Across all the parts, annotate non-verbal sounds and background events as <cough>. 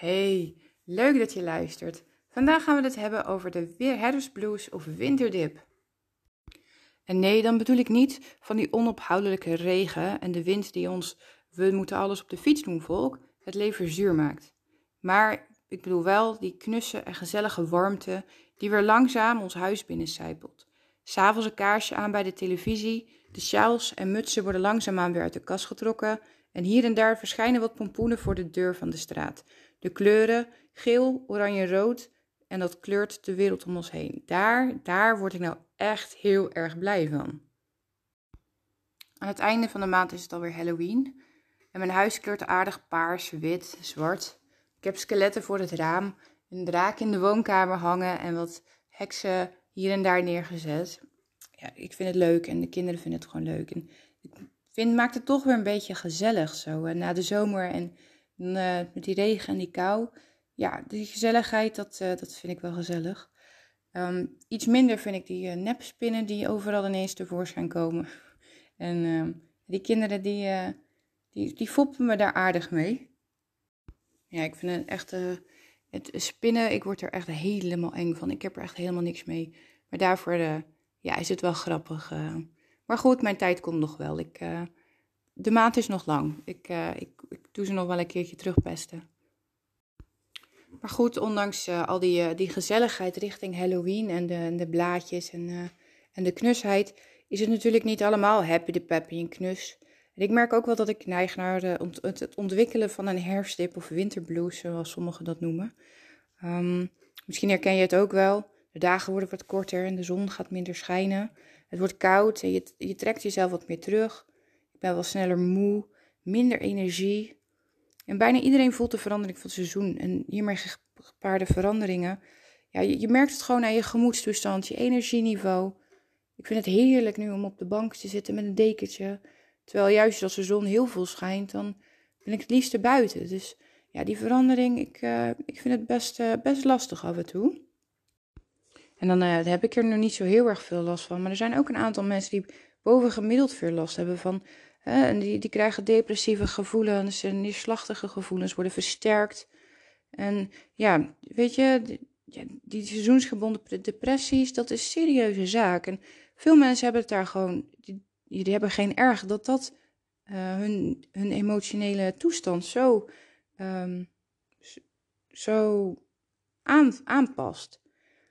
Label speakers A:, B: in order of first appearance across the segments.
A: Hey, leuk dat je luistert. Vandaag gaan we het hebben over de herfstblues of winterdip. En nee, dan bedoel ik niet van die onophoudelijke regen en de wind die ons, we moeten alles op de fiets doen volk, het leven zuur maakt. Maar ik bedoel wel die knusse en gezellige warmte die weer langzaam ons huis binnencijpelt. S'avonds een kaarsje aan bij de televisie, de sjaals en mutsen worden langzaamaan weer uit de kast getrokken en hier en daar verschijnen wat pompoenen voor de deur van de straat. De kleuren geel, oranje, rood en dat kleurt de wereld om ons heen. Daar, daar word ik nou echt heel erg blij van. Aan het einde van de maand is het alweer Halloween en mijn huis kleurt aardig paars, wit, zwart. Ik heb skeletten voor het raam, een draak in de woonkamer hangen en wat heksen hier en daar neergezet. Ja, ik vind het leuk en de kinderen vinden het gewoon leuk. En ik vind, maakt het toch weer een beetje gezellig zo. En na de zomer en uh, met die regen en die kou. Ja, die gezelligheid, dat, uh, dat vind ik wel gezellig. Um, iets minder vind ik die uh, nepspinnen die overal ineens tevoorschijn komen. <laughs> En ehm, die kinderen, die, die, die foppen me daar aardig mee. Ja, ik vind het echt... het spinnen, ik word er echt helemaal eng van. Ik heb er echt helemaal niks mee. Maar daarvoor ja, is het wel grappig. Maar goed, mijn tijd komt nog wel. Ik, de maand is nog lang. Ik, ik, ik, doe ze nog wel een keertje terugpesten. Maar goed, ondanks uh, al die, die gezelligheid richting Halloween en de, de blaadjes en, en de knusheid, is het natuurlijk niet allemaal happy de peppy en knus. En ik merk ook wel dat ik neig naar de, ont, het ontwikkelen van een herfstdip of winterblues, zoals sommigen dat noemen. Um, misschien herken je het ook wel. De dagen worden wat korter en de zon gaat minder schijnen. Het wordt koud en je, je trekt jezelf wat meer terug. Ik ben wel sneller moe, minder energie. En bijna iedereen voelt de verandering van het seizoen. En hiermee gepaarde veranderingen. Ja, je, je merkt het gewoon aan je gemoedstoestand, je energieniveau. Ik vind het heerlijk nu om op de bank te zitten met een dekentje. Terwijl juist als de zon heel veel schijnt, dan ben ik het liefste buiten. Dus ja, die verandering, ik, uh, ik vind het best, uh, best lastig af en toe. En dan uh, heb ik er nog niet zo heel erg veel last van. Maar er zijn ook een aantal mensen die bovengemiddeld veel last hebben van. En die, die krijgen depressieve gevoelens en neerslachtige gevoelens worden versterkt. En ja, weet je, die, die seizoensgebonden depressies, dat is serieuze zaak. En veel mensen hebben het daar gewoon, die, hebben geen erg dat dat uh, hun, hun emotionele toestand zo, um, zo aan, aanpast.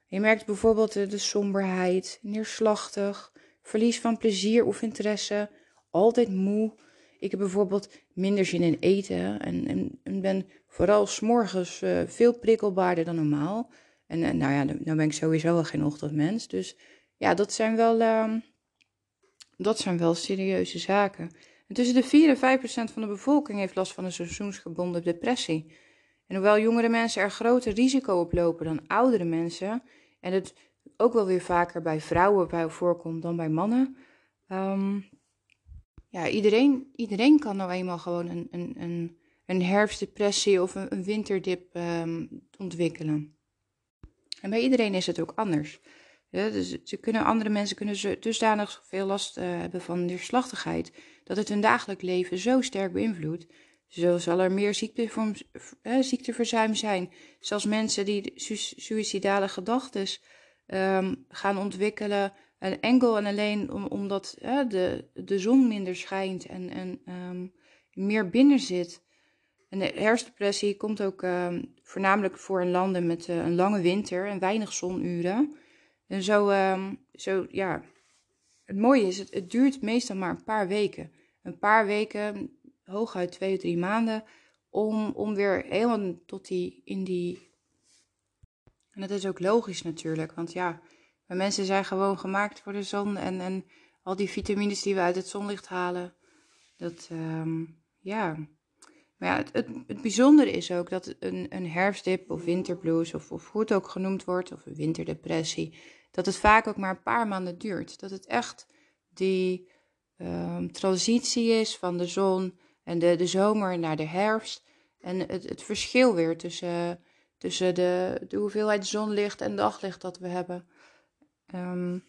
A: Je merkt bijvoorbeeld de, somberheid, neerslachtig, verlies van plezier of interesse, altijd moe. Ik heb bijvoorbeeld minder zin in eten en, en, en ben vooral s'morgens uh, veel prikkelbaarder dan normaal. En nou ja, dan ben ik sowieso wel geen ochtendmens. Dus ja, dat zijn wel, uh, dat zijn wel serieuze zaken. En tussen de 4 en 5 procent van de bevolking heeft last van een seizoensgebonden depressie. En hoewel jongere mensen er groter risico op lopen dan oudere mensen, en het ook wel weer vaker bij vrouwen voorkomt dan bij mannen. Um, ja, iedereen, iedereen kan nou eenmaal gewoon een, een, een, een herfstdepressie of een, een winterdip um, ontwikkelen. En bij iedereen is het ook anders. Dus ze kunnen, andere mensen kunnen ze dusdanig veel last uh, hebben van neerslachtigheid, dat het hun dagelijk leven zo sterk beïnvloedt. Zo zal er meer ziektevorm, eh, ziekteverzuim zijn. Zelfs mensen die su suïcidale gedachten um, gaan ontwikkelen. En enkel en alleen om, omdat uh, de, de zon minder schijnt en, en um, meer binnen zit. En de herfstdepressie komt ook um, voornamelijk voor in landen met uh, een lange winter en weinig zonuren. En zo, zo ja, het mooie is, het, het duurt meestal maar een paar weken. Een paar weken hooguit twee of drie maanden om, om weer helemaal tot die, in die... En dat is ook logisch natuurlijk, want ja, wij mensen zijn gewoon gemaakt voor de zon en, en al die vitamines die we uit het zonlicht halen, dat, um, ja... Maar ja, het, het, het bijzondere is ook dat een, een herfstdip of winterblues, of, of hoe het ook genoemd wordt, of een winterdepressie, dat het vaak ook maar een paar maanden duurt. Dat het echt die um, transitie is van de zon en de, de zomer naar de herfst. En het, het verschil weer tussen, tussen de, de hoeveelheid zonlicht en daglicht dat we hebben. Um,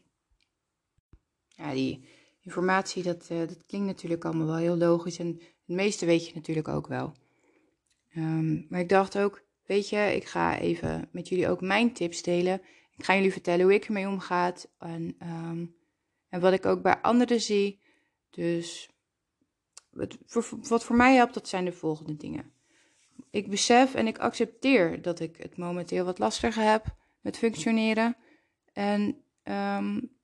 A: ja, die informatie, dat, uh, dat klinkt natuurlijk allemaal wel heel logisch. En het meeste weet je natuurlijk ook wel. Um, maar ik dacht ook, weet je, ik ga even met jullie ook mijn tips delen. Ik ga jullie vertellen hoe ik ermee omga en, ehm, en wat ik ook bij anderen zie. Dus wat voor, wat voor mij helpt, dat zijn de volgende dingen. Ik besef en ik accepteer dat ik het momenteel wat lastiger heb met functioneren. En um,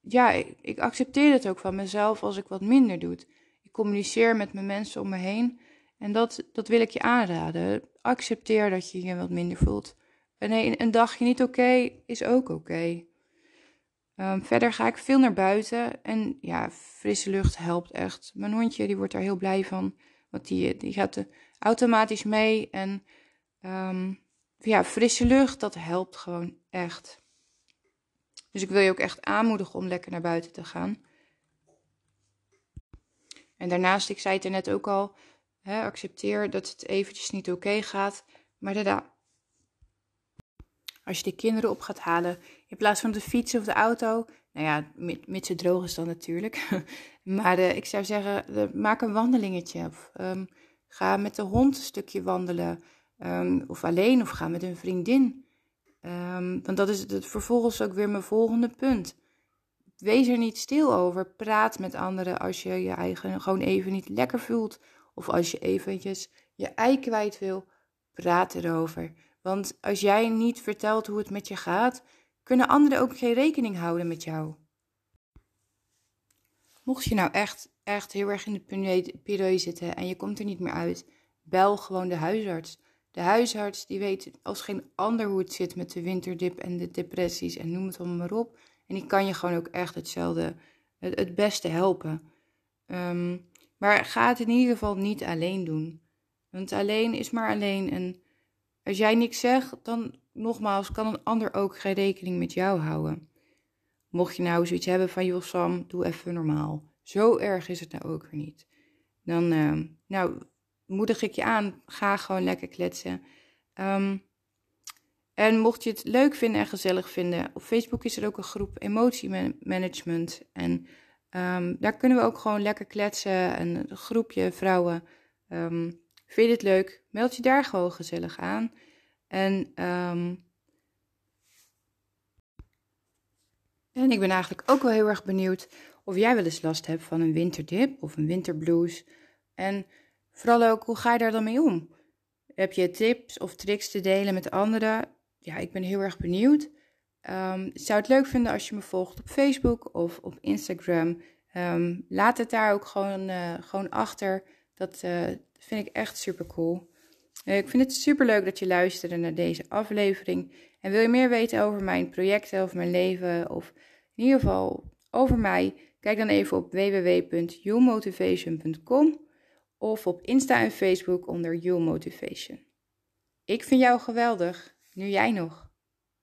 A: ja, ik, accepteer het ook van mezelf als ik wat minder doe. Ik communiceer met mijn mensen om me heen. En dat, dat wil ik je aanraden. Accepteer dat je je wat minder voelt. En een, een dagje niet oké is ook oké. Ehm, verder ga ik veel naar buiten. En ja, frisse lucht helpt echt. Mijn hondje die wordt daar heel blij van. Want die, die gaat automatisch mee. En um, ja, frisse lucht, dat helpt gewoon echt. Dus ik wil je ook echt aanmoedigen om lekker naar buiten te gaan. En daarnaast, ik zei het er net ook al, hè, accepteer dat het eventjes niet oké gaat. Maar daarna, als je de kinderen op gaat halen, in plaats van de fiets of de auto, nou ja, mits het droog is dan natuurlijk. <laughs> maar uh, ik zou zeggen, uh, maak een wandelingetje. Of, um, ga met de hond een stukje wandelen. Um, of alleen, of ga met een vriendin. Um, want dat is het, vervolgens ook weer mijn volgende punt. Wees er niet stil over. Praat met anderen als je je eigen gewoon even niet lekker voelt. Of als je eventjes je ei kwijt wil. Praat erover. Want als jij niet vertelt hoe het met je gaat, kunnen anderen ook geen rekening houden met jou. Mocht je nou echt, echt heel erg in de periode zitten en je komt er niet meer uit, bel gewoon de huisarts. De huisarts die weet als geen ander hoe het zit met de winterdip en de depressies en noem het allemaal maar op. En die kan je gewoon ook echt hetzelfde, het, beste helpen. Um, maar ga het in ieder geval niet alleen doen. Want alleen is maar alleen. En als jij niks zegt, dan nogmaals kan een ander ook geen rekening met jou houden. Mocht je nou zoiets hebben van, joh Sam, doe even normaal. Zo erg is het nou ook weer niet. Dan, uh, nou, moedig ik je aan, ga gewoon lekker kletsen. Um, en mocht je het leuk vinden en gezellig vinden, op Facebook is er ook een groep emotiemanagement. En um, daar kunnen we ook gewoon lekker kletsen. En een groepje vrouwen. Um, vind je het leuk? Meld je daar gewoon gezellig aan. En, en ik ben eigenlijk ook wel heel erg benieuwd of jij wel eens last hebt van een winterdip of een winterblues. En Vooral ook, hoe ga je daar dan mee om? Heb je tips of tricks te delen met anderen? Ja, ik ben heel erg benieuwd. Um, zou het leuk vinden als je me volgt op Facebook of op Instagram. Um, laat het daar ook gewoon, uh, gewoon achter. Dat uh, vind ik echt super cool. Uh, ik vind het super leuk dat je luisterde naar deze aflevering. En wil je meer weten over mijn projecten, over mijn leven, of in ieder geval over mij? Kijk dan even op www.yourmotivation.com of op Insta en Facebook onder You Motivation. Ik vind jou geweldig. Nu jij nog.